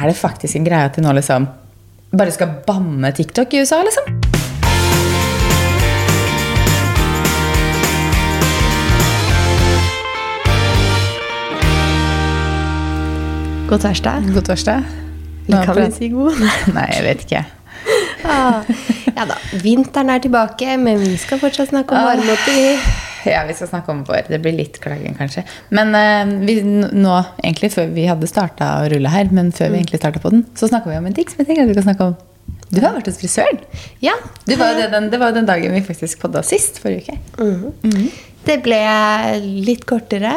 er det faktisk en greie at de nå liksom bare skal banne TikTok i USA, liksom? God torsdag. God torsdag. Kan vi si god? Nei, jeg vet ikke. Ah, ja da. Vinteren er tilbake, men vi skal fortsatt snakke om Ah. varmemåter. vi. Ja, vi skal snakke om vår. Det blir litt klaging, kanskje. Men eh, vi, nå, egentlig før vi hadde starta å rulle her, men før vi egentlig starta på den, så snakka vi om en ting som jeg tenker at vi kan snakke om. Du har vært hos frisøren. Ja. Du var jo det, den, det den dagen vi faktisk podda sist, forrige uke. Det ble litt kortere.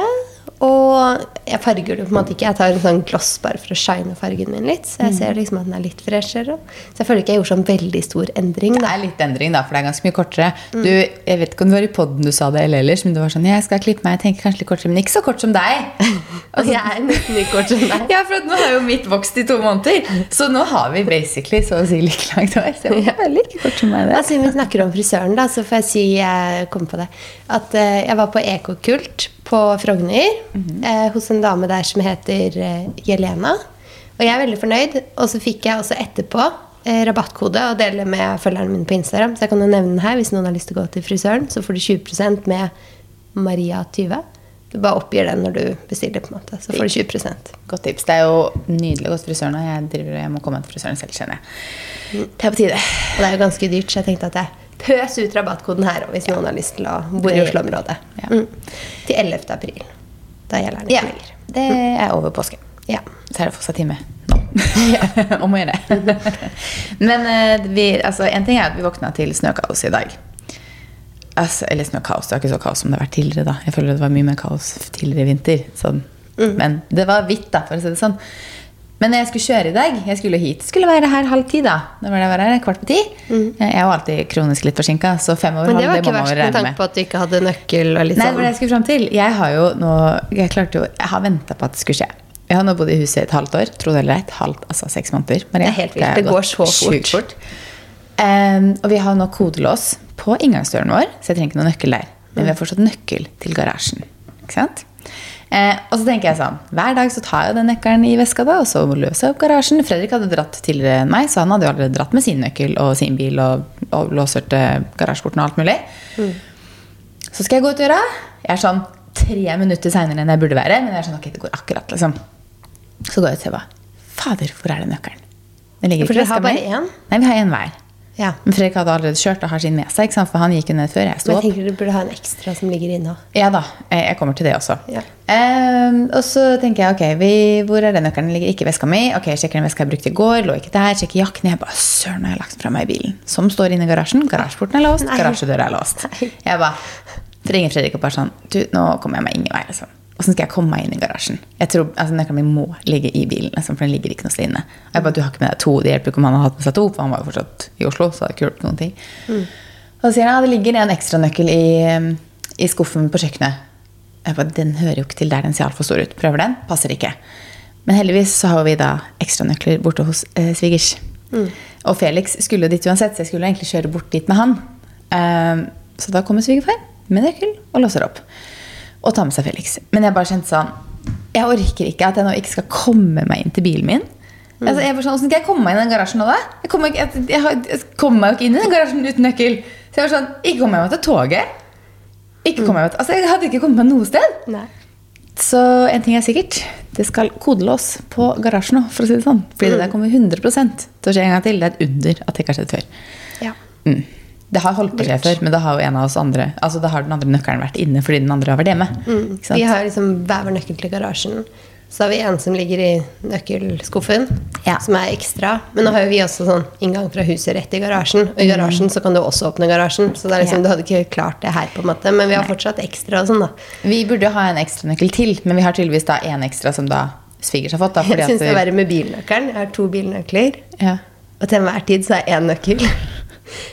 Og jeg farger det på en måte ikke. Jeg tar en sånn gloss bare for å shine fargen min litt. Så jeg ser liksom at den er litt freshere. Så jeg føler ikke jeg gjorde sånn veldig stor endring. Det er litt endring, da, for det er ganske mye kortere. Du, jeg vet ikke om det var i poden du sa det, eller ellers, men du var sånn Jeg skal klippe meg, jeg tenker kanskje litt kortere, men ikke så kort som deg. Altså, jeg er nesten like kort som deg. Ja, for nå har jo mitt vokst i to måneder, så nå har vi basically så å si like langt hår. Så jeg er like kort som meg. Det. Altså, vi snakker om frisøren, da, så får jeg si jeg kom på det, at uh, jeg var på Ekokult på Frogner eh, hos en dame der som heter eh, Jelena. Og jeg er veldig fornøyd. Og så fikk jeg også etterpå eh, rabattkode å dele med følgerne mine på Instagram. Så jeg kan jo nevne den her hvis noen har lyst til å gå til frisøren. Så får du 20% med Maria20. Du bare oppgir den når du bestiller, på en måte. Så får du 20% Godt tips. Det er jo nydelig hos frisøren, og jeg, driver, jeg må komme til frisøren selv, kjenner jeg. Det er på tide. Og det er jo ganske dyrt, så jeg tenkte at jeg pøs ut rabattkoden her hvis noen har lyst til å bo i Oslo-området. Ja. Mm. Til 11. april. Da gjelder den ikke lenger. det er over påske. Ja. Så er det fortsatt time nå. Om å gjøre. Men eh, vi, altså, en ting er at vi våkna til snøkaos i dag. Altså, eller snøkaos. Det var ikke så kaos som det har vært tidligere. da. Jeg føler det var mye mer kaos tidligere i vinter. Sånn. Men det var hvitt, da, for å si det sånn. Men når jeg skulle kjøre i dag, jeg skulle hit, skulle være her halv ti. da. Nå var det var her, kvart på ti. Jeg er jo alltid kronisk litt forsinka, så fem over Men det halv, var det ikke må man verst jo med regne tanke med. på at du ikke hadde nøkkel og litt Nei, det var det sånn. jeg skulle frem til. Jeg har jo nå Jeg klarte jo Jeg har venta på at det skulle skje. Jeg har nå bodd i huset i et halvt år. Tro det eller ei. Et halvt, altså seks måneder. Maria. Det er helt vilt. Det går så fort. fort. Um, og vi har nå kodelås på inngangsdøren vår, så jeg trenger ikke noen nøkkel der. Men vi har fortsatt nøkkel til garasjen. Ikke sant? Eh, og så tenker jeg sånn Hver dag så tar jeg den nøkkelen i veska, da, og så løser jeg opp garasjen. Fredrik hadde dratt tidligere enn meg, så han hadde jo allerede dratt med sin nøkkel og sin bil og, og låsørte garasjeporten og alt mulig. Så skal jeg gå ut døra. Jeg er sånn tre minutter seinere enn jeg burde være. Men jeg er sånn, ok, det går akkurat, liksom. Så går jeg ut og ser bare Fader, hvor er den nøkkelen? Den ligger ikke i veska mi. Nei, vi har én hver. Ja. Men Fredrik hadde allerede kjørt og har sin med seg, for han gikk jo ned før jeg sto Men jeg opp. tenker du burde ha en ekstra som ligger inne. Ja da, jeg kommer til det også. Ja. Um, og så tenker jeg, ok, vi, hvor er den nøkkelen? Den ligger ikke i veska mi. Ok, jeg sjekker den veska jeg brukte i går. Lå ikke der. Sjekker jakken. Jeg bare, søren, har jeg lagt fra meg i bilen? Som står inne i garasjen. Garasjeporten er låst. Garasjedøra er låst. Nei. Jeg bare, ringer Fredrik og bare sånn, du, nå kommer jeg meg ingen vei, liksom. Hvordan skal jeg komme meg inn i garasjen? Jeg tror, altså Nøkkelen min må ligge i bilen, liksom, for den ligger ikke noe sted inne. Og jeg bare, du har ikke med deg to. Det hjelper ikke om han har hatt med seg to, for han var jo fortsatt i Oslo. så det hadde ikke noen ting. Og så sier han ja, det ligger en ekstranøkkel i, i skuffen på kjøkkenet. Jeg bare, Den hører jo ikke til der den ser altfor stor ut. Prøver den, passer ikke. Men heldigvis så har vi da ekstranøkler borte hos eh, svigers. Og Felix skulle jo dit uansett, så jeg skulle egentlig kjøre bort dit med han. Eh, så da kommer svigerfar med nøkkel og låser opp. Og ta med seg Felix. Men jeg bare kjente sånn Jeg orker ikke at jeg nå ikke skal komme meg inn til bilen min. Altså, jeg var sånn, Hvordan skal jeg komme meg inn i den garasjen nå, da? Jeg kommer, jeg, jeg, jeg kommer meg jo ikke inn i den garasjen uten nøkkel. Så jeg var sånn, Ikke kommer jeg meg til toget. Ikke kommer jeg meg til, altså Jeg hadde ikke kommet meg noe sted. Nei. Så en ting er sikkert. Det skal kodelås på garasjen nå, for å si det sånn. Fordi det der kommer 100 til å skje en gang til. Det er et under at det ikke har skjedd før. Ja. Mm. Det har holdt på å skje før, men da har jo en av oss andre Altså da har den andre nøkkelen vært inne fordi den andre har vært hjemme. Sant? Vi har liksom hver vår nøkkel til garasjen. Så har vi en som ligger i nøkkelskuffen, Ja. som er ekstra. Men nå har jo vi også sånn inngang fra huset rett i garasjen. Og i garasjen så kan du også åpne garasjen. Så det er liksom, Ja. du hadde ikke klart det her, på en måte. Men vi har fortsatt ekstra og sånn, da. Vi burde ha en ekstra nøkkel til, men vi har tydeligvis da en ekstra som da svigers har fått. Da, Jeg syns det er verre med bilnøkkelen. Jeg har to bilnøkler. ja. Og til enhver tid så er én nøkkel.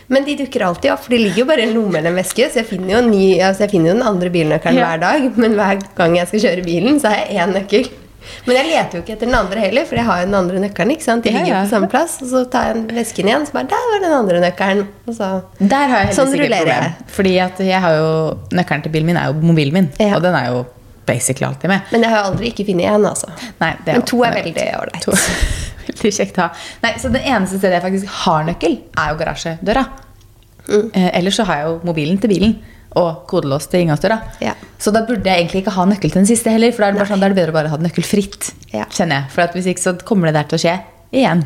Men de dukker alltid opp, for de ligger jo bare i en lomme eller en veske. Så jeg finner jo, ny, altså jeg finner jo den andre bilnøkkelen Ja. hver dag. Men hver gang jeg skal kjøre bilen, så har jeg én nøkkel. Men jeg leter jo ikke etter den andre heller, for jeg har jo den andre nøkkelen. ikke sant? De ligger jo ja. på samme plass. Og så tar jeg vesken igjen, så bare Der var den andre nøkkelen. Og så Der har jeg Sånn rullerer problem. jeg. Fordi at jeg har jo Nøkkelen til bilen min er jo mobilen min, Ja. og den er jo basically alltid med. Men jeg har aldri ikke funnet én, altså. Nei, det Men to er veldig ålreit. Veldig kjekt å ha. Nei, så det eneste stedet jeg faktisk har nøkkel, er jo garasjedøra. Mm. Eh, ellers så har jeg jo mobilen til bilen og kodelås til inngangsdøra. Ja. Så da burde jeg egentlig ikke ha nøkkel til den siste heller, for da er det, bare sånn, er det bedre å bare ha det nøkkelfritt. Ja. kjenner jeg. For at hvis ikke så kommer det der til å skje igjen.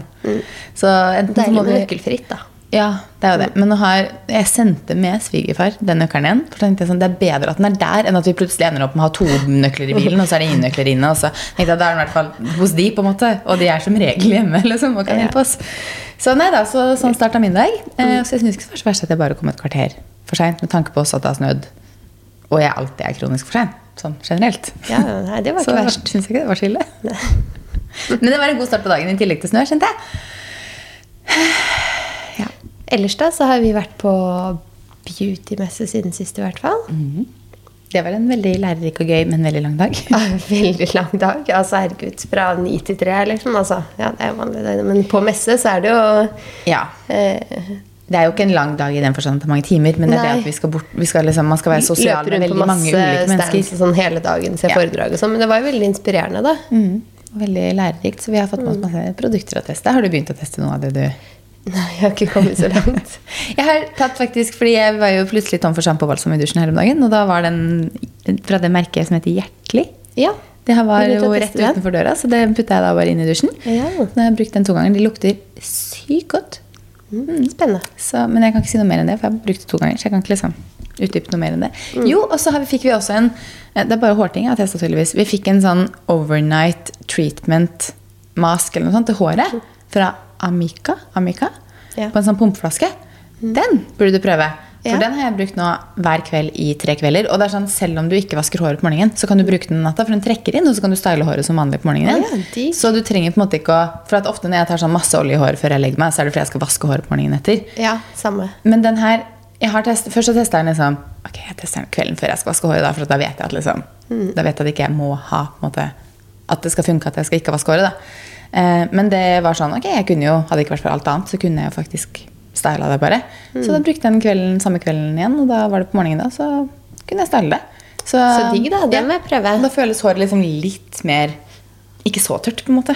Så enten så Deilig må med nøkkelfritt, da. Ja, det er jo det. Men nå har, jeg sendte med svigerfar den nøkkelen igjen. For tenkte jeg sånn, Det er bedre at den er der, enn at vi plutselig ender opp med å ha to nøkler i bilen, og så er det ingen nøkler inne. Og så tenkte jeg, Da er den i hvert fall hos de, på en måte. Og de er som regel hjemme liksom, og kan hjelpe oss. Så nei da, så, sånn starta min dag. Eh, så jeg syns ikke det var så verst at jeg bare kom et kvarter for seint, med tanke på også at det har snødd. Og jeg alltid er kronisk for sein, sånn generelt. Ja, nei, det var Så ikke verst. syns jeg ikke det var så ille. Men det var en god start på dagen i tillegg til snø, kjente jeg. Ellers da så har vi vært på beautymesse siden sist, i hvert fall. Det var en veldig lærerik og gøy, men veldig lang dag. Veldig lang dag. Altså, herregud, fra ni til tre, liksom. Altså, ja, det er jo vanlig, det. Men på messe så er det jo Ja. eh, Det er jo ikke en lang dag i den forstand at det er mange timer, men det er det at vi skal bort, vi skal liksom, man skal være sosial med veldig mange ulike mennesker. sånn hele dagen, se Ja. foredrag og sånn. Men det var jo veldig inspirerende, da. Mm. Veldig lærerikt, så vi har fått med oss masse produkter å teste. Har du begynt å teste noe av det, du? Nei, jeg har ikke kommet så langt. Jeg har tatt faktisk, fordi jeg var jo plutselig tom for sjampo i dusjen her om dagen, og da var den fra det merket som heter Hjertelig. Ja. Det her var jo rett utenfor døra, så det putta jeg da bare inn i dusjen. Ja. Jeg har brukt den to ganger. De lukter sykt godt. Mm, spennende. Så, men jeg kan ikke si noe mer enn det, for jeg har brukt det to ganger. Så jeg kan ikke liksom utdype noe mer enn det. Jo, og så fikk vi også en eh, Det er bare hårting jeg har testa, tydeligvis. Vi fikk en sånn overnight treatment mask eller noe sånt til håret fra Amica. Amica Ja. På en sånn pumpeflaske. Den burde du prøve. For Ja. den har jeg brukt nå hver kveld i tre kvelder. Og det er sånn, selv om du ikke vasker håret på morgenen, så kan du bruke den natta, for den trekker inn, og så kan du style håret som vanlig på morgenen. Ja, så du trenger på en måte ikke å For at ofte når jeg tar sånn masse olje i håret før jeg legger meg, så er det fordi jeg skal vaske håret på morgenen etter. Ja, samme. Men den her testet, Først så testa jeg den liksom Ok, jeg tester den kvelden før jeg skal vaske håret. Da, for da vet jeg at liksom Da vet jeg at ikke jeg må ha på en måte, At det skal funke at jeg skal ikke vaske håret. da eh, Men det var sånn Ok, jeg kunne jo Hadde det ikke vært for alt annet, så kunne jeg jo faktisk styla det bare. Så da brukte jeg den kvelden, samme kvelden igjen, og da var det på morgenen da, så kunne jeg style det. Så, Så digg, da. Den må jeg prøve. Da føles håret liksom litt mer Ikke så tørt, på en måte.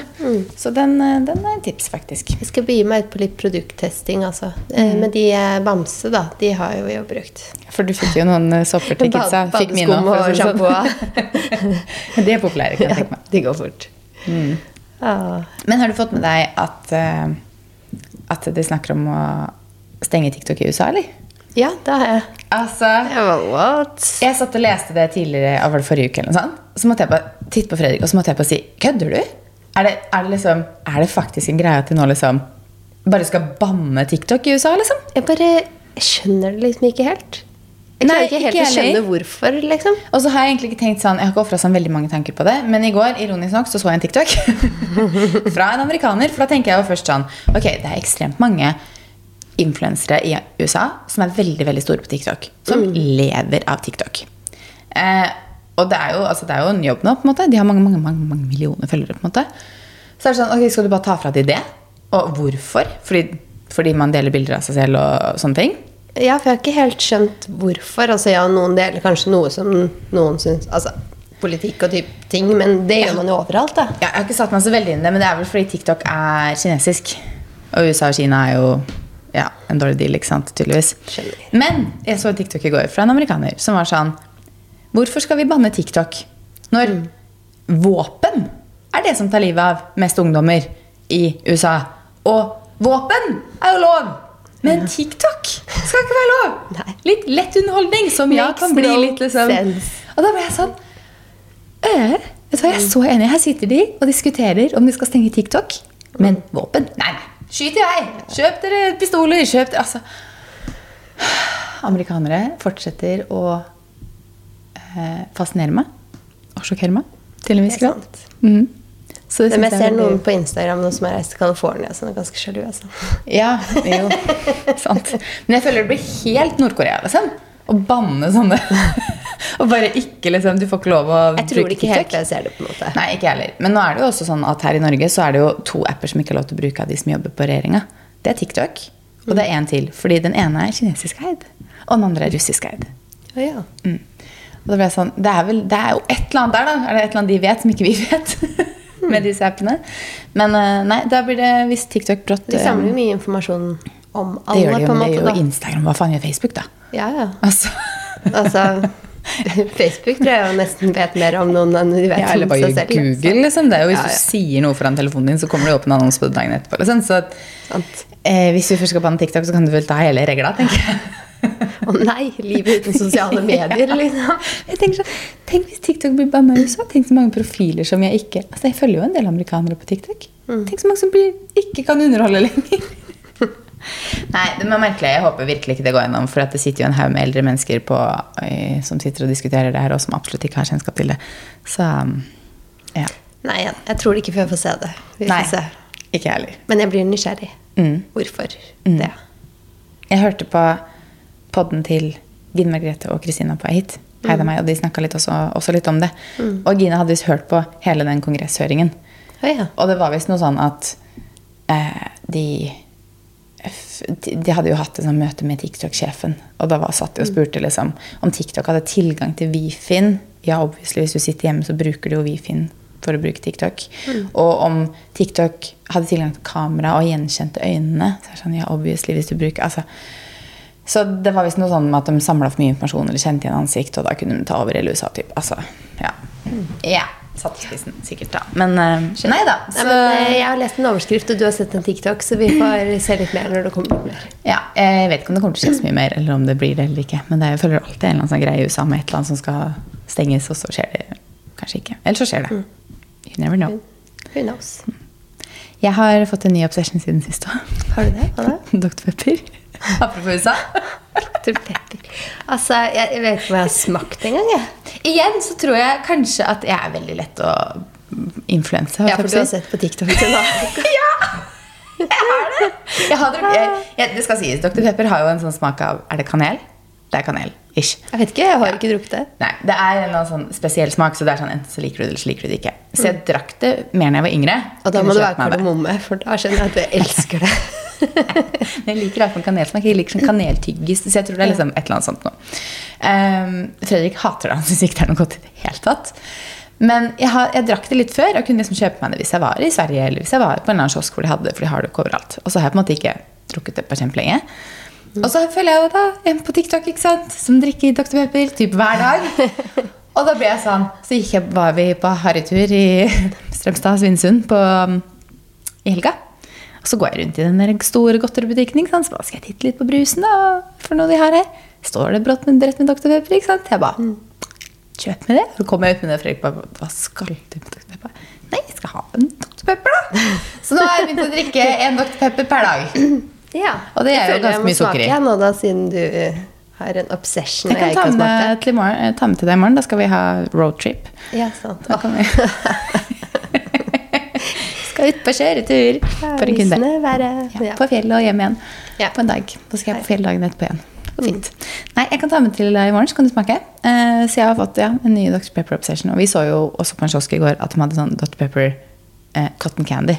Så den, eh, den er et tips, faktisk. Jeg skal begi meg ut på litt produkttesting, altså. Mm. Men de eh, Bamse, da, de har jo vi jo brukt. For du fikk jo noen eh, sopper til kidsa. Fikk mine badeskum for å og det sånn. De er populære, kan jeg tenke meg. de går fort. Ja. Men har du fått med deg at, eh, at de snakker om å stenge TikTok i USA, eller? ja, det har jeg. Altså, Jeg satt og leste det tidligere, av var det forrige uke, eller noe sånt. Så måtte jeg bare titte på Fredrik, og så måtte jeg bare si Kødder du? Er det, er, det liksom, er det faktisk en greie at de nå liksom bare skal banne TikTok i USA, liksom? Jeg bare skjønner det liksom ikke helt. Jeg klarer ikke helt ikke å skjønne hvorfor, liksom. Og så har jeg egentlig ikke tenkt sånn, jeg har ikke offret sånn veldig mange tanker på det, men i går, ironisk nok, så så jeg en TikTok fra en amerikaner, for da tenker jeg jo først sånn, ok, det er ekstremt mange influensere i USA som er veldig, veldig store på TikTok, som lever av TikTok. Eh, og det er, jo, altså, det er jo en jobb nå, på en måte. De har mange, mange, mange, mange millioner følgere, på en måte. Så er det sånn, ok, skal du bare ta fra de det? Og hvorfor? Fordi, fordi man deler bilder av seg selv og sånne ting? Ja, for jeg har ikke helt skjønt hvorfor. Altså, ja, noen deler kanskje noe som noen syns Altså politikk og type ting, men det gjør man jo overalt, da. Ja, jeg har ikke satt meg så veldig inn i det, men det er vel fordi TikTok er kinesisk. Og USA og Kina er jo ja, en dårlig deal, ikke sant, tydeligvis. Men jeg så en TikTok i går fra en amerikaner som var sånn Hvorfor skal vi banne TikTok når våpen er det som tar livet av mest ungdommer i USA? Og våpen er jo lov! Men TikTok skal ikke være lov! Nei. Litt lett underholdning, som ja, kan bli litt liksom sense. Og da ble jeg sånn øh, Vet du hva, Jeg er så enig. Her sitter de og diskuterer om de skal stenge TikTok. Men våpen? Nei, nei. Skyt i vei! Kjøp dere pistoler! Kjøp dere Altså Amerikanere fortsetter å eh, fascinere meg og sjokkere meg til en viss grad. Mhm. Så det Men jeg jeg er ser noen på Instagram nå som har reist til California, som er ganske sjalu. Altså. Ja, jo. Sant. Men jeg føler det blir helt Nord-Korea, liksom. Å banne sånne. Og bare ikke liksom Du får ikke lov å Jeg tror ikke helt jeg ser det, på en måte. Nei, ikke heller. Men nå er det jo også sånn at her i Norge så er det jo to apper som ikke er lov til å bruke av de som jobber på regjeringa. Det er TikTok, og det er én til. Fordi den ene er kinesisk eid, og den andre er russisk eid. Oh, ja. Mm. Og da ble jeg sånn, det er, vel, det er jo et eller annet der, da. Er det et eller annet de vet som ikke vi vet? med disse appene. Men eh, nei, da blir det hvis TikTok brått De eh, samler jo mye informasjon om Det alle, gjør de jo, på en måte. det gjør jo. Instagram. Hva faen gjør Facebook, da? Ja, ja. Altså, Altså, Facebook tror jeg jo nesten vet mer om noen enn de vet ja, eller om bare seg gjør selv. Google, liksom. Det er jo Hvis Ja, ja. du sier noe foran telefonen din, så kommer det opp en annonse på det dagen etterpå. Liksom. Så at, Sant. eh, hvis du først skal banne TikTok, så kan du vel ta hele regla, tenker jeg. Å nei, livet uten sosiale medier, liksom. Jeg tenker sånn, Tenk hvis TikTok blir banna i USA. Tenk så mange profiler som jeg ikke Altså, Jeg følger jo en del amerikanere på TikTok. Mm. Tenk så mange som blir, ikke kan underholde lenger. Nei, det er merkelig. Jeg håper virkelig ikke det går gjennom. For at det sitter jo en haug med eldre mennesker på, som sitter og diskuterer det her, og som absolutt ikke har kjennskap til det. Så ja. Nei, jeg, tror tror ikke før jeg får se det. Vi får Nei, se. ikke heller. Men jeg blir nysgjerrig. Mm. Hvorfor Mm. det? Jeg hørte på podden til Gine Margrethe og Kristina på hit. Heida meg, og de snakka også, også litt om det. Og Gine hadde visst hørt på hele den kongresshøringen. Å ja. Og det var visst noe sånn at eh, de de de hadde jo hatt et sånt møte med TikTok-sjefen. Og da var satt de og spurte liksom, om TikTok hadde tilgang til Wi-Fi-en. Ja, obviously, hvis du sitter hjemme, så bruker du jo Wi-Fi-en for å bruke TikTok. Og om TikTok hadde tilgang til kamera og gjenkjente øynene. Så er det sånn, ja, obviously, hvis du bruker altså, Så det var visst noe sånn med at de samla for mye informasjon eller kjente igjen ansikt, og da kunne de ta over hele USA. Typ. Altså, ja. ja. Satt i spissen, sikkert, da. Men uh, nei da. Nei, men, eh, jeg har lest en overskrift, og du har sett en TikTok, så vi får se litt mer når det kommer mer. Ja, jeg vet ikke om det kommer til å skje så mye mer, eller om det blir det eller ikke. Men det jeg føler alltid en eller annen sånn greie i USA med et eller annet som skal stenges, og så skjer det kanskje ikke. Eller så skjer det. You never know. Who knows? Jeg har fått en ny obsession siden sist òg. Har du det? Hva da? Dr. Pepper. Apropos USA. Dr. Pepper. Altså, jeg, jeg vet ikke hva jeg har smakt engang. Igjen så tror jeg kanskje at jeg er veldig lett å influense. Ja, for du har sett på TikTok til nå. Jeg har det! Jeg har jeg, jeg, det skal sies, Dr. Pepper har jo en sånn smak av Er det kanel? Det er kanel. Ish. Jeg vet ikke, jeg har ikke drukket det. Nei, Det er en sånn spesiell smak, så det er sånn enten så liker du det, eller så liker du det ikke. Så jeg drakk det mer da jeg var yngre. Og da må det være kardemomme, for da skjønner jeg at jeg elsker det. Men jeg liker i hvert fall kanelsmak. Jeg liker sånn kaneltyggis. Så jeg tror det er liksom et eller annet sånt noe. Um, Fredrik hater det. Han syns ikke det er noe godt i det hele tatt. Men jeg, har, jeg drakk det litt før og kunne liksom kjøpe meg det hvis jeg var i Sverige eller hvis jeg var på en eller annen kiosk hvor de hadde det, for de har det ikke overalt. Og så har jeg på en måte ikke drukket det på kjempelenge. Og så følger jeg jo da en på TikTok ikke sant, som drikker Dr. Pepper typ hver dag. Og da ble jeg sånn Så gikk jeg, var vi på harrytur i Strømstad, Svinesund um, i helga. Og så går jeg rundt i den store godteributikken. ikke sant? Så bare, skal jeg titte litt på brusen, da? For noe de har her. Står det brått med, med Dr. Pepper? ikke sant? Jeg bare Kjøp med det. Så kom jeg ut med det, og Fredrik bare Hva skal du med Dr. Pepper? Nei, jeg skal ha en Dr. Pepper, da. Så nå har jeg begynt å drikke en Dr. Pepper per dag. Ja. Og det er jo ganske må mye sukker i. smake jeg nå, da, siden du uh, har en obsession Jeg kan ta med, til morgen, eh, ta med til deg i morgen. Da skal vi ha roadtrip. Ja, sant. Da kan vi Skal ut på kjøretur for en kunde. Ja, ja. på fjellet og hjem igjen Ja. på en dag. Så skal jeg på fjellet dagen etterpå igjen. Fint. Nei, jeg kan ta med til deg i morgen, så kan du smake. Eh, så jeg har fått ja, en ny Dr. Pepper Obsession. Og vi så jo også på en kiosk i går at de hadde sånn Dr. Pepper eh, cotton candy.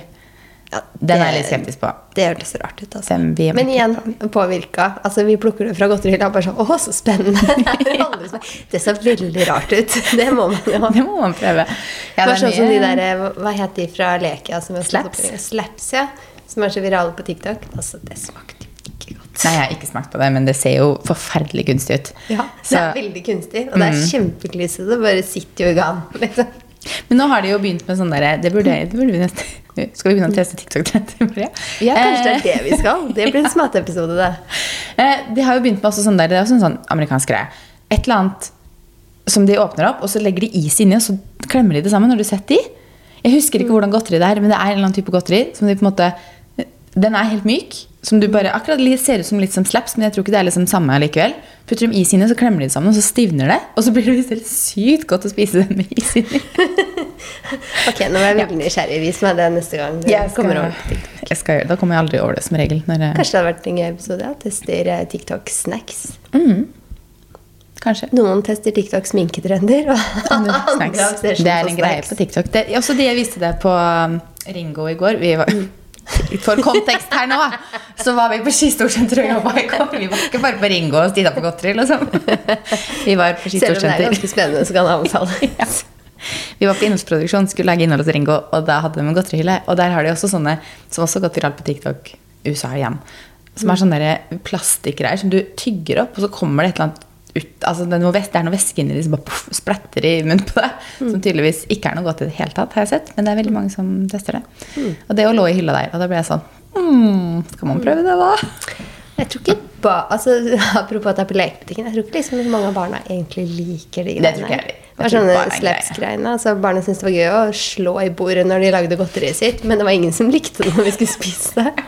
Ja, Den er det- jeg litt skeptisk på. Det hørtes rart ut. Altså. Men igjen, påvirka. Altså, vi plukker det fra godterihylla. Bare sånn Å, så spennende! Det ser veldig rart ut. Det må man jo. Det må man prøve. Ja, Bare det er sånn som de der, eh, Hva het de fra Lekia? Som Slaps? Slaps, ja. Som er så virale på TikTok. Altså, det smakte ikke godt. Nei, jeg har ikke smakt på det, men det ser jo forferdelig kunstig ut. Ja, Det er veldig kunstig, og det er Mm. kjempeklissete. Det bare sitter jo i gang. Liksom. Men nå har de jo begynt med sånn derre det, burde- det burde vi nesten Skal vi begynne å teste TikTok-trender? Maria? Ja, kanskje det Eh, er det vi skal. Det blir en smatteepisode, det. Eh, De har jo begynt med også sånn der, det er også en sånn amerikansk greie. Et eller annet som de åpner opp, og så legger de is inni, og så klemmer de det sammen. Har du sett de? Jeg husker ikke hvordan godteri det er, men det er en eller annen type godteri som de på en måte Den er helt myk. Som du bare akkurat ser ut som litt som slaps, men jeg tror ikke det er liksom samme likevel. Putter dem is inni, så klemmer de det sammen, og så stivner det. Og så blir det helt sykt godt å spise det med is inni. Ok, nå er jeg veldig nysgjerrig. Vis meg det neste gang du Jeg skal, kommer over. jeg skal gjøre det. Da kommer jeg aldri over det som regel. Jeg, Kanskje det hadde vært en gøy episode? Ja. Tester eh, TikTok-snacks. kanskje. Noen tester TikTok-sminketrender, og Andre snacks. Det er en greie på TikTok. Det, også de jeg viste det på um, Ringo i går. Vi var, for kontekst her nå, så var vi på Skistorsenteret og jobba i går. Vi var ikke bare på Ringo og Stina på godteri, liksom. Vi var på Selv om det er ganske spennende, så kan det Ja. Vi var på innholdsproduksjon, skulle lage innhold hos Ringo, og da hadde de en godterihylle. Og der har de også sånne, som også har gått viralt på TikTok, USA igjen, som er sånne der plastikkgreier som du tygger opp, og så kommer det et eller annet ut altså det, er noe, det er noe væske inni dem som bare puff, splatter i munnen på deg. Som tydeligvis ikke er noe godt i det hele tatt, har jeg sett. Men det er veldig mange som tester det. Og det å lå i hylla der, og da ble jeg sånn mm, Skal man prøve det, da? Jeg tror ikke ba, altså, Apropos at det er på lekebutikken, jeg tror ikke liksom mange av barna egentlig liker de Det tror greiene. jeg. Det var sånne det slaps-greiene. Altså, barna syntes det var gøy å slå i bordet når de lagde godteriet sitt, men det var ingen som likte det når vi skulle spise det.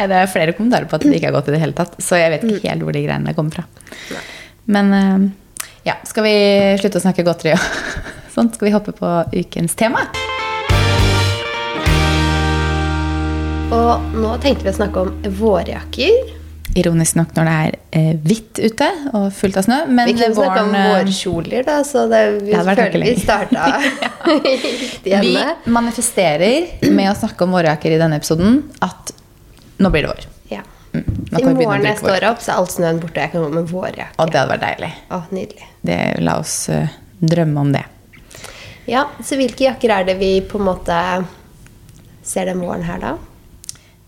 Nei, Det er flere kommentarer på at det ikke er godt i det hele tatt. Så jeg vet ikke helt hvor de greiene kommer fra. Men eh, ja, skal vi slutte å snakke godteri og sånt? Skal vi hoppe på ukens tema? Og nå tenkte vi å snakke om vårjakker. Ironisk nok når det er eh, hvitt ute og fullt av snø. Men Vi kunne snakke om eh, vårkjoler, da, så det, vi Det føler vi starta i riktig Vi manifesterer med å snakke om vårjakker i denne episoden at nå blir det vår. Ja. Mm, I morgen jeg står opp, så er all snøen borte, og jeg kan gå med vårjakke. Og det hadde vært deilig. Å, nydelig. Det, la oss uh, drømme om det. Ja, så hvilke jakker er det vi på en måte ser den våren her, da?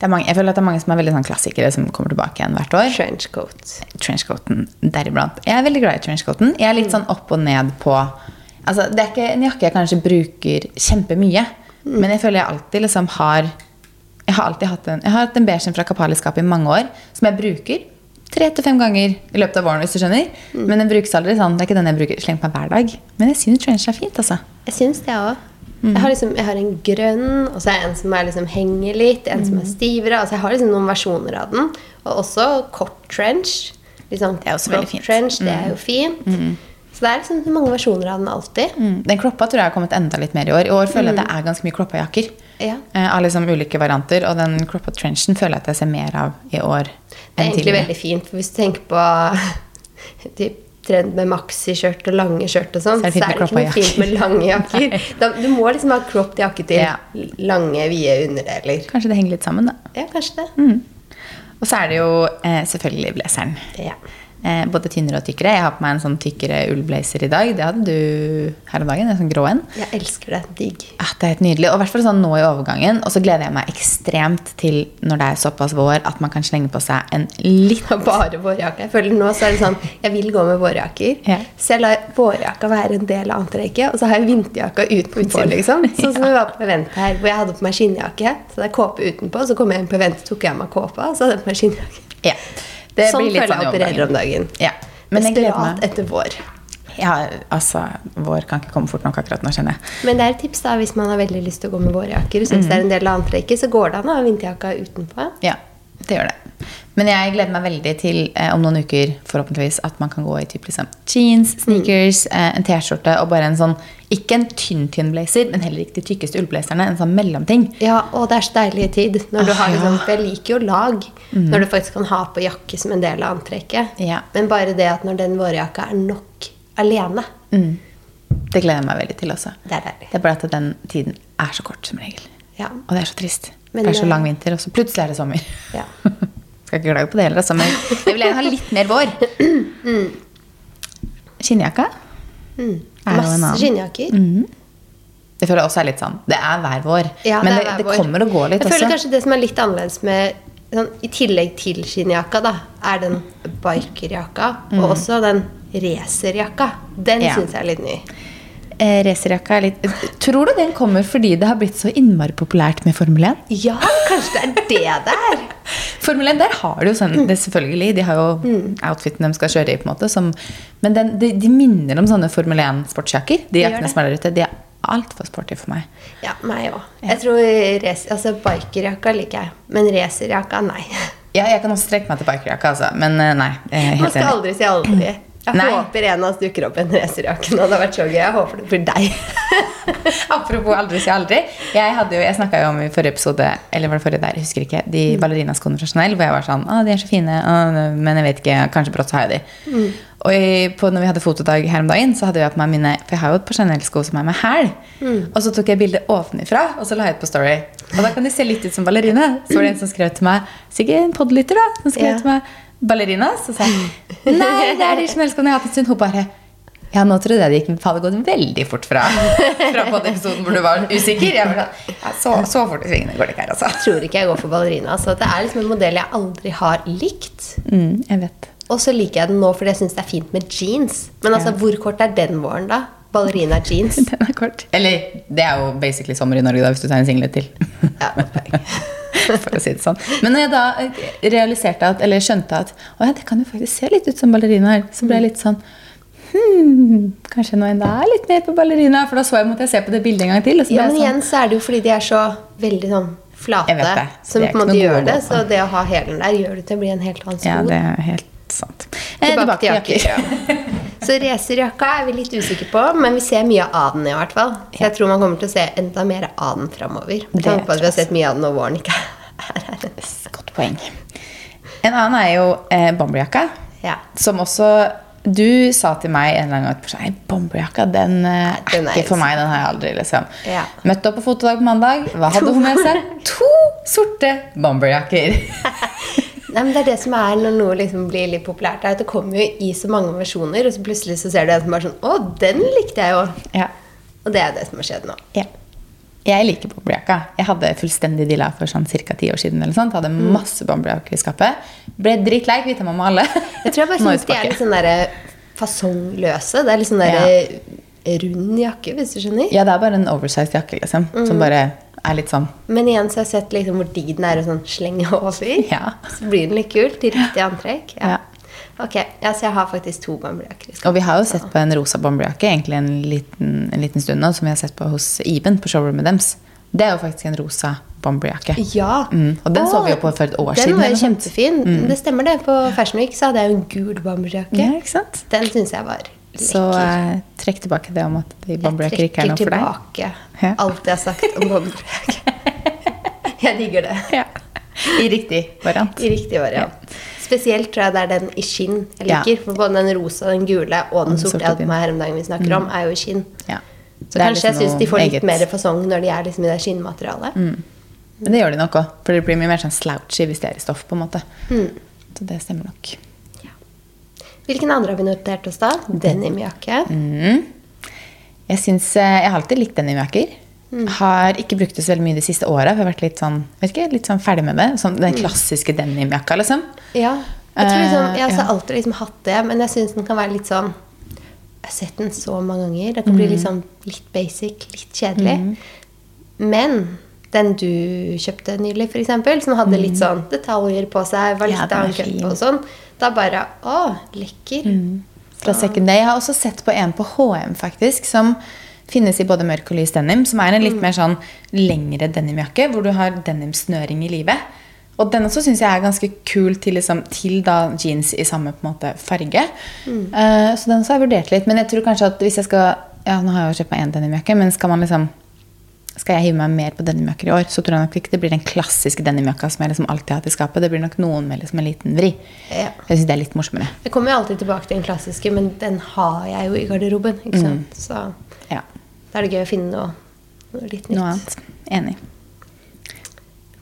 Det mange, jeg føler at det er mange som er veldig sånn klassikere som kommer tilbake igjen hvert år. Trenchcoat. trenchcoaten deriblant. Jeg er veldig glad i trenchcoaten. Jeg er litt sånn opp og ned på altså, Det er ikke en jakke jeg kanskje bruker kjempemye, men jeg føler jeg alltid liksom har Jeg har alltid hatt en Jeg har hatt en beige fra Kapali-skapet i mange år, som jeg bruker tre til fem ganger i løpet av våren, hvis du skjønner. Men den brukes aldri sånn. Det er ikke den jeg bruker slengt meg hver dag. Men jeg syns trench er fint, altså. Jeg syns det òg. Jeg, har liksom, jeg har en grønn, og så er jeg en som er liksom henger litt, en som er stivere. Altså jeg har liksom noen versjoner av den. Og også kort trench. Liksom Det er også veldig fint. Trench, det er jo fint. Så det er liksom mange versjoner av den alltid. Mm. Den kroppa tror jeg har kommet enda litt mer i år. I år føler jeg at det er ganske mye kroppa jakker. Ja. Eh, Av liksom ulike varianter. Og den kroppa trenchen føler jeg at jeg ser mer av i år. Det er egentlig tidligere. veldig fint, for hvis du tenker på typ, trend med maxi-skjørt og lange skjørt og sånn, Så er det så er det ikke noe fint med lange jakker. Du må liksom ha cropped jakke til Ja. lange, vide underdeler. Kanskje det henger litt sammen, da. Ja, kanskje det. Mm. Og så er det jo eh, selvfølgelig blazeren. Ja. Eh, både tynnere og tykkere. Jeg har på meg en sånn tykkere ullblazer i dag. Det hadde du her om dagen. En sånn grå en. Jeg elsker det. Digg. Ah, det er helt nydelig. Og i hvert fall sånn nå i overgangen. Og så gleder jeg meg ekstremt til når det er såpass vår at man kan slenge på seg en litt bare vårjakke. Jeg føler nå så er det sånn Jeg vil gå med vårjakker. Ja. Så jeg lar vårjakka være en del av antrekket, og så har jeg vinterjakka utenpå, utsiden. liksom. Sånn som vi var på event her, hvor jeg hadde på meg skinnjakke. Så det er kåpe utenpå, så kom jeg inn på event, tok jeg av meg kåpa, og så hadde jeg på meg skinnjakke. Ja. Det sånn blir litt sånn jeg opererer om dagen. Ja. Men Desperat meg. etter vår. Ja, altså, vår kan ikke komme fort nok akkurat nå, kjenner jeg. Men det er et tips da, hvis man har veldig lyst til å gå med vårjakker, og syns det er en del av antrekket, så går det an å ha vinterjakka utenpå. Ja, det gjør det. Men jeg gleder meg veldig til eh, om noen uker forhåpentligvis at man kan gå i typ liksom jeans, sneakers, eh, en T-skjorte og bare en sånn Ikke en tynn, tynn blazer, men heller ikke de tykkeste ullblazerne. En sånn mellomting. Ja, og det er så deilig i tid. Når du Åh, har liksom, jeg liker jo lag. Når du faktisk kan ha på jakke som en del av antrekket. Ja. Men bare det at når den vårjakka er nok alene, Mm. Det gleder jeg meg veldig til også. det er deilig. Det er bare at den tiden er så kort som regel. Ja. Og det er så trist. Men, det er så eh, lang vinter, og så plutselig er det sommer. Ja. Skal ikke klage på det heller, altså, men jeg vil gjerne ha litt mer vår. Skinnjakka Mm. Masse skinnjakker. Mhm. Det føler jeg også er litt sånn Det er hver vår. Ja, men det, det, det kommer og går litt Jeg føler også. kanskje det som er litt annerledes med sånn, I tillegg til skinnjakka, da, er den bikerjakka. Og også den racerjakka. Den Mm. Ja. syns jeg er litt ny. Eh, Racerjakka er litt Tror du den kommer fordi det har blitt så innmari populært med Formel 1? Ja, kanskje det er det det er. Formel 1, der har du jo sånn det Selvfølgelig, de har jo outfiten de skal kjøre i, på en måte. Som, men den, de, de minner om sånne Formel 1-sportsjakker. De jakkene som er der ute. De er altfor sporty for meg. Ja, meg òg. Jeg tror altså bikerjakka liker jeg, men racerjakka nei. Ja, jeg kan også strekke meg til bikerjakka, altså. Men eh, nei. Man skal aldri si aldri. Jeg Nei. håper en av oss dukker opp i en racerjakke. Det hadde vært så gøy. Jeg håper det blir deg. Apropos aldri si aldri. Jeg, hadde jo, jeg snakka jo om i forrige episode Eller var det forrige der, jeg husker ikke Mm. de ballerinaskoene fra Chanel. Hvor jeg var sånn Å, de er så fine, å, men jeg vet ikke. Kanskje brått så har jeg de. Mm. Og i, på, når vi hadde fotodag her om dagen, så hadde jeg på meg mine For jeg har jo et par Chanel-sko som er med hæl. Mm. Og så tok jeg bilde ovenifra, og så la jeg ut på Story. Og da kan de se litt ut som ballerina. Så var det en som skrev til meg Sikkert en podlytter, da. Som skrev Ja. til meg Ballerina? Så sa jeg nei, det er de som elsker jeg har hatt stund. Hun bare Ja, nå trodde jeg det gikk, hadde gått veldig fort fra, fra på den episoden hvor du var usikker. Jeg var ja, så, så fort i svingene går det ikke her, altså. Jeg tror ikke jeg går for ballerina. Så det er liksom en modell jeg aldri har likt. Mm, jeg vet. Og så liker jeg den nå fordi jeg syns det er fint med jeans. Men altså, Ja. hvor kort er den våren, da? Ballerina jeans. Den er kort. Eller, det er jo basically sommer i Norge da, hvis du tar en singlet til. Ja. For å si det sånn. Men når jeg da eh, realiserte at, eller skjønte at å ja, det kan jo faktisk se litt ut som ballerinaer, så ble jeg litt sånn hmm, Kanskje nå enda er litt mer på ballerina? For da så jeg, måtte jeg se på det bildet en gang til. Ja, men sånn, igjen så er det jo fordi de er så veldig sånn flate. Det. Som på en måte gjør det. Så det å ha hælen der gjør det til å bli en helt annen sko. Ja, det er helt sant. Eh, Tilbake til jakker. Så racerjakka er vi litt usikre på, men vi ser mye av den i hvert fall. Så jeg tror man kommer til å se enda mer av den framover. Med tanke på at vi har sett mye av den når våren ikke er her. Godt poeng. En annen er jo eh, bomberjakka. Ja. Som også Du sa til meg en eller annen gang at bomberjakka den eh, er Den er ikke for meg. Den har jeg aldri. liksom. Ja. Møtte opp på fotodag på mandag. Hva hadde hun med seg? To sorte bomberjakker. Nei, men Det er det som er når noe liksom blir litt populært. er at Det kommer jo i så mange versjoner, og så plutselig så ser du en som bare sånn Å, den likte jeg jo! ja. Og det er det som har skjedd nå. Ja. Jeg liker bomberjakka. Jeg hadde fullstendig dilla for sånn ca. ti år siden. eller sånt. Hadde masse bomberjakker i skapet. Ble drittlei, kvitta meg med alle. Jeg tror jeg bare syns de er litt sånn derre fasongløse. Det er litt sånn derre rund jakke, hvis du skjønner. Ja, det er bare en oversized jakke, liksom. Mm. Som bare er litt sånn Men igjen så har jeg sett liksom hvor digg den er å sånn slenge over. Ja. Så blir den litt kul til riktig antrekk. Ja. Ja. Ok, ja, så jeg har faktisk to bambujakker. Og vi har jo sett på en rosa bomberjakke egentlig en liten, en liten stund nå, som vi har sett på hos Iben på showroomet deres. Det er jo faktisk en rosa bomberjakke. Ja. Mm, og den så vi jo på for et år den siden, var jo kjempefin. Mm. Det stemmer det. På Fashion Week så hadde jeg jo en gul bomberjakke. Ja? Den syns jeg var. Så eh, trekk tilbake det om at de bomberjakker ikke er noe for deg. Jeg trekker tilbake alt jeg har sagt om bambujakke. jeg digger det. Ja. I riktig variant. I riktig variant. Spesielt tror jeg det er den i skinn jeg Ja. liker. For både den rosa, den gule og den den sorte jeg hadde på meg her om dagen vi snakker om, er jo i skinn. Ja. Så kanskje liksom jeg syns de får litt eget. mer fasong når de er liksom i det skinnmaterialet. Men det gjør de nok òg. For det blir mye mer sånn slouchy hvis det er i stoff. på en måte. Mm. Så det stemmer nok. Hvilken andre har vi notert oss da? Denimjakke. Mm. Jeg, syns, eh, jeg har alltid likt denimjakker. Mm. Har ikke brukt det så veldig mye de siste åra. for Jeg har vært litt sånn, vet ikke, litt sånn ferdig med det. Sånn, Mm. den klassiske denimjakka, liksom. Ja. Jeg, tror liksom, jeg har Eh, alltid liksom hatt det, men jeg syns den kan være litt sånn Jeg har sett den så mange ganger. Den kan bli Mm. liksom litt basic, litt kjedelig. Men den du kjøpte nylig, f.eks., som hadde litt sånn detaljer på seg, var litt Ja, cup og sånn, da bare Å, lekker. Fra Second Day. Jeg har også sett på en på HM, faktisk, som finnes i både mørk og lys denim. Som er en Mm. litt mer sånn lengre denimjakke, hvor du har denimsnøring i livet. Og den også syns jeg er ganske kul til, liksom, til da jeans i samme måte, farge. Mm. Uh, så den også har jeg vurdert litt. Men jeg tror kanskje at hvis jeg skal Ja, nå har jeg jo kjøpt meg én denimjakke, men skal man liksom skal jeg hive meg mer på denimjakker i år, så tror jeg nok ikke det blir den klassiske denimjakka som jeg liksom alltid har hatt i skapet. Det blir nok noen med liksom en liten vri. Ja. Jeg syns det er litt morsommere. Jeg kommer jo alltid tilbake til den klassiske, men den har jeg jo i garderoben. Mm. ikke sant? Så Ja. da er det gøy å finne noe, noe litt nytt. Noe annet. Enig.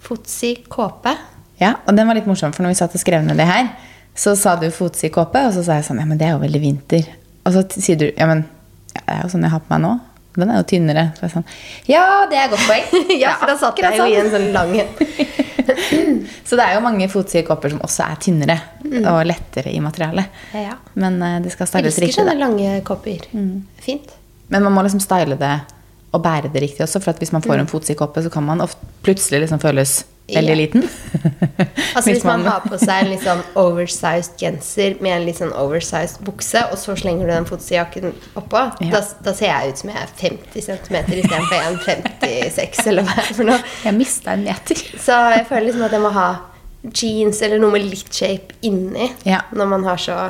Fotsi kåpe. Ja, og den var litt morsom, for når vi satt og skrev ned det her, så sa du fotsi kåpe, og så sa jeg sånn, ja, men det er jo veldig vinter. Og så sier du, ja, men ja, det er jo sånn jeg har på meg nå. Den er jo tynnere. Så jeg sånn, ja, det er et godt poeng. ja, for da satt jeg jo i en sånn. sånn lang. Så det er jo mange fotside kopper som også er tynnere og lettere i materialet. Ja. Men uh, det skal Jeg styles elsker riktig. sånne lange kopper. Fint. Men man må liksom style det og bære det riktig også, for at hvis man får en fotside kåpe, så kan man ofte plutselig liksom føles veldig Ja. liten. Altså Hvis man har på seg en litt sånn oversized genser med en litt sånn oversized bukse, og så slenger du den fotsidjakken oppå, Ja. da, da ser jeg ut som jeg er 50 cm istedenfor 1,56 eller hva det er for noe. Jeg mista en meter. Så jeg føler liksom at jeg må ha jeans eller noe med litt shape inni Ja. når man har så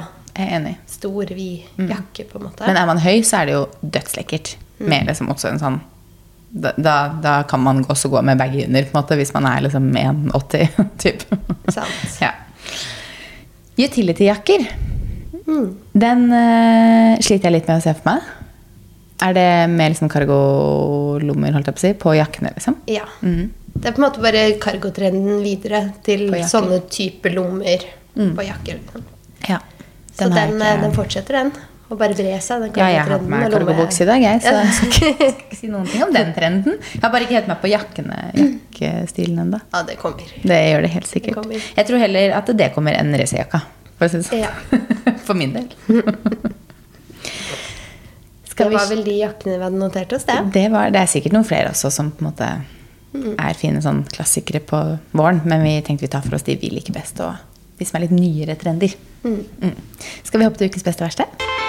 stor, vid jakke, på en måte. Men er man høy, så er det jo dødslekkert. Med liksom også en sånn da, da, da kan man også gå med begge under, på en måte, hvis man er liksom 1,80 typ. Sant. Ja. Utility-jakker. Mm. Den uh, sliter jeg litt med å se for meg. Er det med liksom cargolommer holdt jeg på å si, på jakkene? liksom? Ja. Det er på en måte bare cargotrenden videre til. Mm. sånne type lommer på jakker. Liksom. Ja. Så Den den, ikke- den fortsetter, den. Og bare bre seg. Ja, jeg har på meg lomme- i dag, jeg, så jeg skal ikke, skal ikke si noen ting om den trenden. Jeg har bare ikke helt meg på jakkene, jakkestilen ennå. Ja, det kommer. Det gjør det helt sikkert. Det Jeg tror heller at det kommer enn racerjakka. For, å si det sånn. Ja. for min del. Det var vel de jakkene vi hadde notert oss, det. det, var, det er sikkert noen flere også som på en måte er fine sånn klassikere på våren. Men vi tenkte vi tar for oss de vi liker best, og de som er litt nyere trender. Mm. Skal vi hoppe til ukens beste og verste?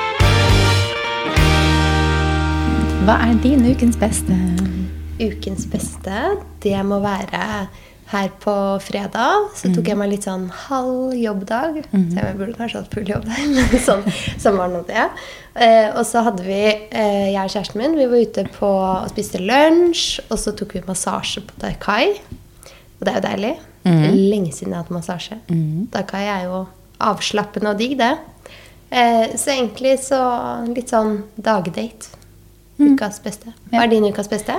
Hva er din ukens beste? Ukens beste, det må være her på fredag. Så tok jeg meg litt sånn halv jobbdag. Så jeg burde kanskje hatt full jobb der, men sånn, sånn var nå det. Eh, og så hadde vi, eh, jeg og kjæresten min, vi var ute på og spiste lunsj. Og så tok vi massasje på Daikai. Og det er jo deilig. Lenge siden jeg har hatt massasje. Daikai er jo avslappende og digg, det. Eh, så egentlig så litt sånn dagdate. Ukas beste. Hva er din ukas beste?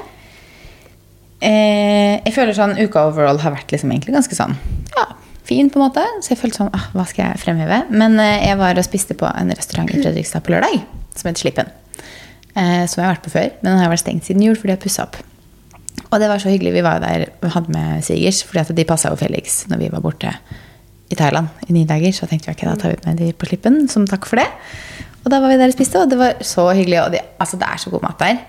Eh, jeg føler sånn uka overall har vært liksom egentlig ganske sånn ja, fin, på en måte. Så jeg følte sånn ah, Hva skal jeg fremheve? Men eh, jeg var og spiste på en restaurant i Fredrikstad på lørdag som heter Slippen. Eh, som jeg har vært på før, men den har vært stengt siden jul fordi jeg pussa opp. Og det var så hyggelig. Vi var der og hadde med svigers, fordi at de passa jo Felix når vi var borte i Thailand i ni dager. Så tenkte vi ok, da tar vi med de på Slippen som takk for det. Og da var vi der og spiste, og det var så hyggelig. Og det, altså, det er så god mat der.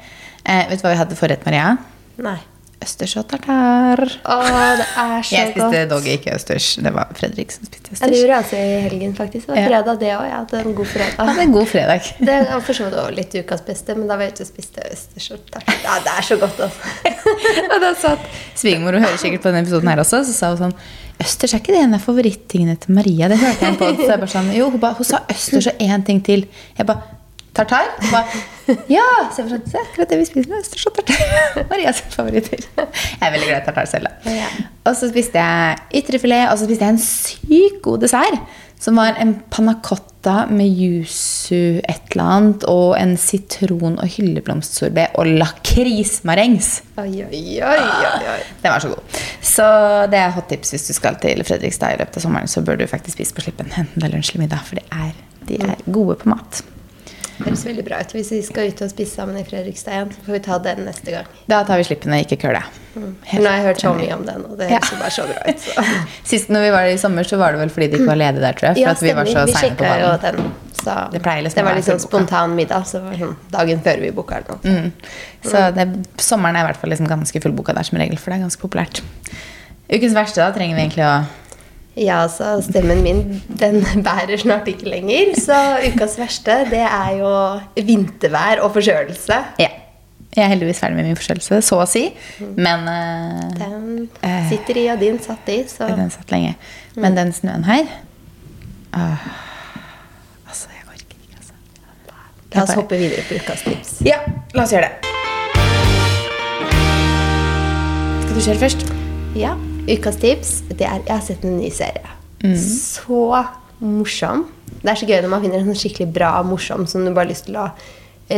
Eh, vet du hva vi hadde forrett, Maria? Nei. Østers og tartar. Å, det er så Jeg spiste doggy, ikke østers. Det var Fredrik som spiste Ja, det gjorde jeg altså i helgen, faktisk. Det var fredag, det òg. Jeg hadde en god Ja, fredag. det er en god fredag. Det var for så vidt også litt ukas beste, men da var jeg ute og spiste østers og tartar. Ja, det er så godt, altså. og da satt svigermor og hører sikkert på denne episoden her også, så sa hun sånn Østers er ikke det en av favorittingene til Maria. Det hørte jeg på. Så jeg bare sånn, jo, hun, ba, hun sa østers og én ting til. Jeg bare Tartar? Hun ba, ja! Så jeg bare sånn, Se, akkurat det vi spiser med østers og tartar. Marias favoritter. Jeg er veldig glad i tartar selv, da. Ja. Og så spiste jeg ytrefilet, og så spiste jeg en sykt god dessert. Som var en panna cotta med yuzu et eller annet, og en sitron- og hylleblomstsorbé og lakrismarengs. Oi, oi, oi, oi, oi. Den var så god. Så det er hot tips hvis du skal til Fredrikstad i løpet av sommeren. Så bør du faktisk spise på Slippen, enten det er lunsj eller middag, for de er, de er gode på mat. Det høres veldig bra ut. Hvis vi skal ut og spise sammen i Fredrikstad igjen, så får vi ta den neste gang. Da tar vi slippene, ikke køle. Mm. nå har jeg hørt så mye om den, og det høres ja. bare så bra ut. Så. Sist når vi var der i sommer, så var det vel fordi det ikke var ledig der, tror jeg. For Ja, at vi var så seine på banen. Så Det liksom det var litt sånn spontan middag. Så sånn dagen før vi booka eller noe. Mm. Så det, sommeren er i hvert fall liksom ganske fullbooka der som regel, for det er ganske populært. Ukens verste, da trenger vi egentlig å Ja, altså stemmen min den bærer snart ikke lenger. Så ukas verste, det er jo vintervær og forkjølelse. Ja. Jeg er heldigvis ferdig med min forkjølelse, så å si. Men uh, Den Eh. sitter i, og din satt i, så Den satt lenge. Men den snøen her uh, Altså, jeg orker ikke, altså. la oss hoppe videre på ukas tips. Ja, la oss gjøre det. Skal du kjøre først? Ja, Ukas tips det er Jeg har sett en ny serie. Så morsom. Det er så gøy når man finner en sånn skikkelig bra morsom som du bare har lyst til å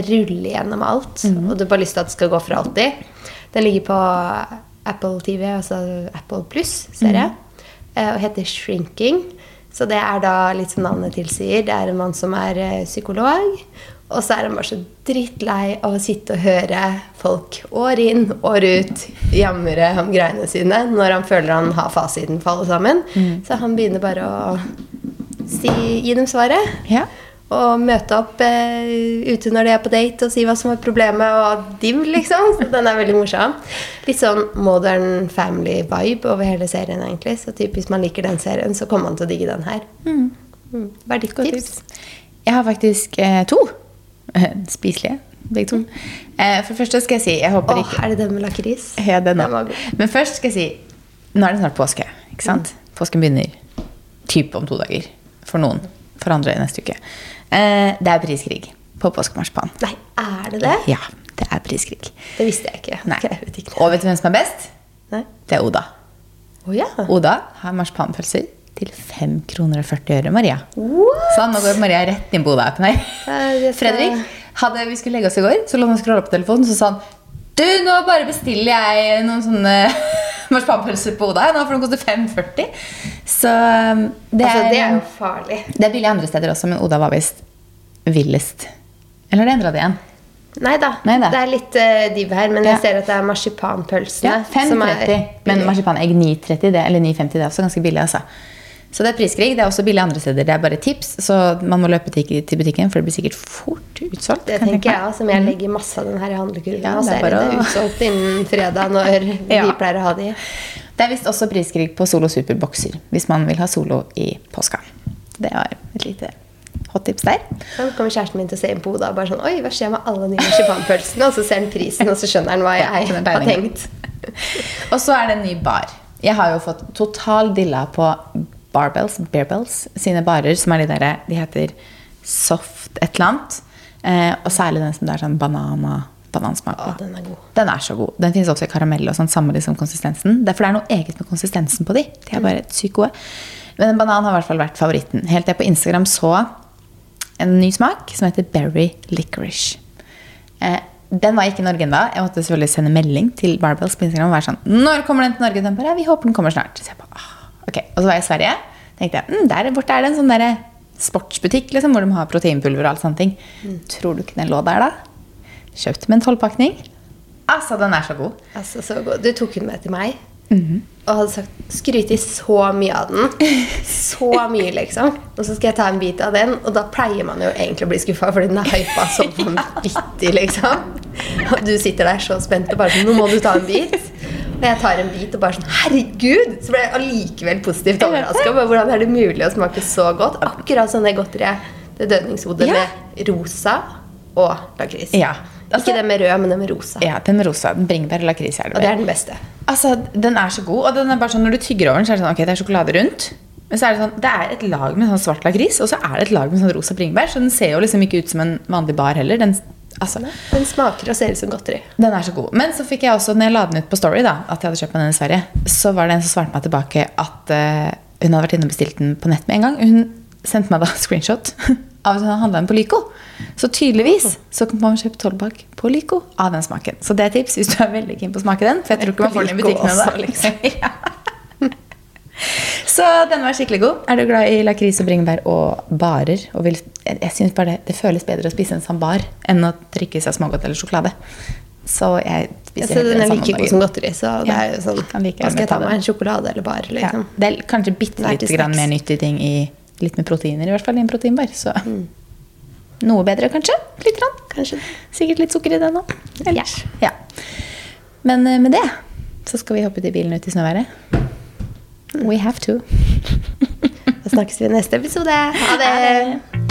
rulle gjennom alt. Og du bare har lyst til at det skal gå for alltid. Den ligger på Apple TV, altså Apple Pluss-serie, mm. og heter Shrinking. Så det er da litt som navnet tilsier. Det er en mann som er eh, psykolog. Og så er han bare så drittlei av å sitte og høre folk år inn, år ut jamre om greiene sine når han føler han har fasiten for alle sammen. Så han begynner bare å si, gi dem svaret. Ja. Og møte opp eh, ute når de er på date og si hva som er problemet, og div, liksom. Så den er veldig morsom. Litt sånn modern family-vibe over hele serien, egentlig. Så typ, hvis man liker den serien, så kommer man til å digge den her. Mm. Hva er ditt tips? tips. Jeg har faktisk eh, to. Spiselige, begge to. Eh, for det første skal jeg si Jeg håper Åh, ikke er det den med lakris? Ja, den òg. Men først skal jeg si Nå er det snart påske. ikke sant? Påsken begynner typ om to dager. For noen. For andre neste uke. Eh, det er priskrig på påskemarsipan. Nei, er det det? Ja, det er priskrig. Det visste jeg ikke. Nei. Jeg vet ikke. Og vet du hvem som er best? Nei. Det er Oda. Oh, ja. Oda har marsipanpølser til 5 kroner og 40 øre, Maria. What? Sånn, nå går Maria rett inn på Oda-appen her. Nei, skal- Fredrik, hadde vi skulle legge oss i går, så lå han og scrolla på telefonen, så sa han Du, nå bare bestiller jeg noen sånne marsipanpølser på Oda, nå, for de koster 5,40. Så det det, Altså, er, det er jo farlig. det er billig andre steder også, men Oda var visst villest? Eller har det endra det igjen? Nei da. Det er litt uh, div her, men Ja. jeg ser at det er marsipanpølsene. Ja, er 5,30. Men marsipanegg 9,30, det, eller 9,50, det er også ganske billig. altså. Så det er priskrig. Det er også billig andre steder. Det er bare tips, så man må løpe til, butikken, for det blir sikkert fort utsolgt. Det tenker jeg òg, som jeg legger masse av den her i handlekurven. Ja, det er det, bare det utsolgt innen fredag når Ja. vi pleier å ha de. Det er visst også priskrig på Solo Super-bokser, hvis man vil ha Solo i påska. Det var et lite hot tips der. Så kommer kjæresten min til å se på hodet og bare sånn Oi, hva skjer med alle de marsipanpølsene? Og så ser han prisen, og så skjønner han hva jeg ja, har tenkt. Og så er det en ny bar. Jeg har jo fått total dilla på Barbells, Bearbells sine barer, som er de derre De heter Soft et eller annet. Eh, og særlig den som det er sånn banana, banansmak på. Den er god. Den er så god. Den finnes også i karamell og sånn, samme liksom konsistensen. Det er, for det er noe eget med konsistensen på de. De er bare sykt gode. Men en banan har i hvert fall vært favoritten. Helt til jeg på Instagram så en ny smak som heter berry licorice. Eh, den var ikke i Norge ennå. Jeg måtte selvfølgelig sende melding til Barbells på Instagram og være sånn Når kommer den til Norge? Den bare, vi håper den kommer snart. Så jeg bare, ah, ok. Og så var jeg i Sverige. tenkte jeg, mm, der borte er det en sånn der sportsbutikk liksom, hvor de har proteinpulver og alt sånne ting. Tror du ikke den lå der, da? Kjøpte med en tolvpakning. Altså, den er så god. Altså, så god. Du tok den med til meg Mhm. og hadde sagt skryt i så mye av den. Så mye, liksom. Og så skal jeg ta en bit av den, og da pleier man jo egentlig å bli skuffa, fordi den er hypa så vanvittig, liksom. Og du sitter der så spent og bare sånn Nå må du ta en bit. Og jeg tar en bit og bare sånn Herregud! Så ble jeg allikevel positivt overraska. Hvordan er det mulig å smake så godt? Akkurat sånn det godteriet. Det dødningshodet Ja. med rosa og lakris. Ja. Altså- Ikke det med rød, men det med rosa. Ja, den rosa. den Bringebær og lakris er det Og det er den beste. Altså, den er så god. Og den er bare sånn, når du tygger over den, så er det sånn, ok, det er sjokolade rundt. Men så er det sånn, det er et lag med sånn svart lakris, og så er det et lag med sånn rosa bringebær. Så den ser jo liksom ikke ut som en vanlig bar heller. Den, altså, Den smaker og ser ut som godteri. den er så god. Men så fikk jeg også, når jeg la den ut på Story, da, at jeg hadde kjøpt meg den i Sverige, så var det en som svarte meg tilbake at uh, hun hadde vært inne og bestilt den på nett med en gang. Hun sendte meg da screenshot av at hun hadde handla den på Lyco. Så tydeligvis så kan man kjøpe tolvpakk på Lyco av den smaken. Så det er tips hvis du er veldig keen på å smake den. For jeg tror ikke man får den i butikkene da. liksom. ja. Så den var skikkelig god. Er du glad i lakris og bringebær og barer? Og vil, jeg, jeg synes bare det, det føles bedre å spise en sambar enn å drikke seg smågodt eller sjokolade. Så jeg Ja, spiser så heller den er like god som godteri. Så det Ja, er jo sånn kan like Hva skal jeg ta meg? En sjokolade eller bar? Ja, Liksom. det er kanskje bitte lite grann mer nyttige ting i litt med proteiner i hvert fall i en proteinbar. Så Mm. noe bedre, kanskje. Litt. Grann. Kanskje. Sikkert litt sukker i den òg. Ellers. Ja. Men eh, med det så skal vi hoppe i bilen ut i snøværet. We have to. Da snakkes vi i neste episode. Ha det!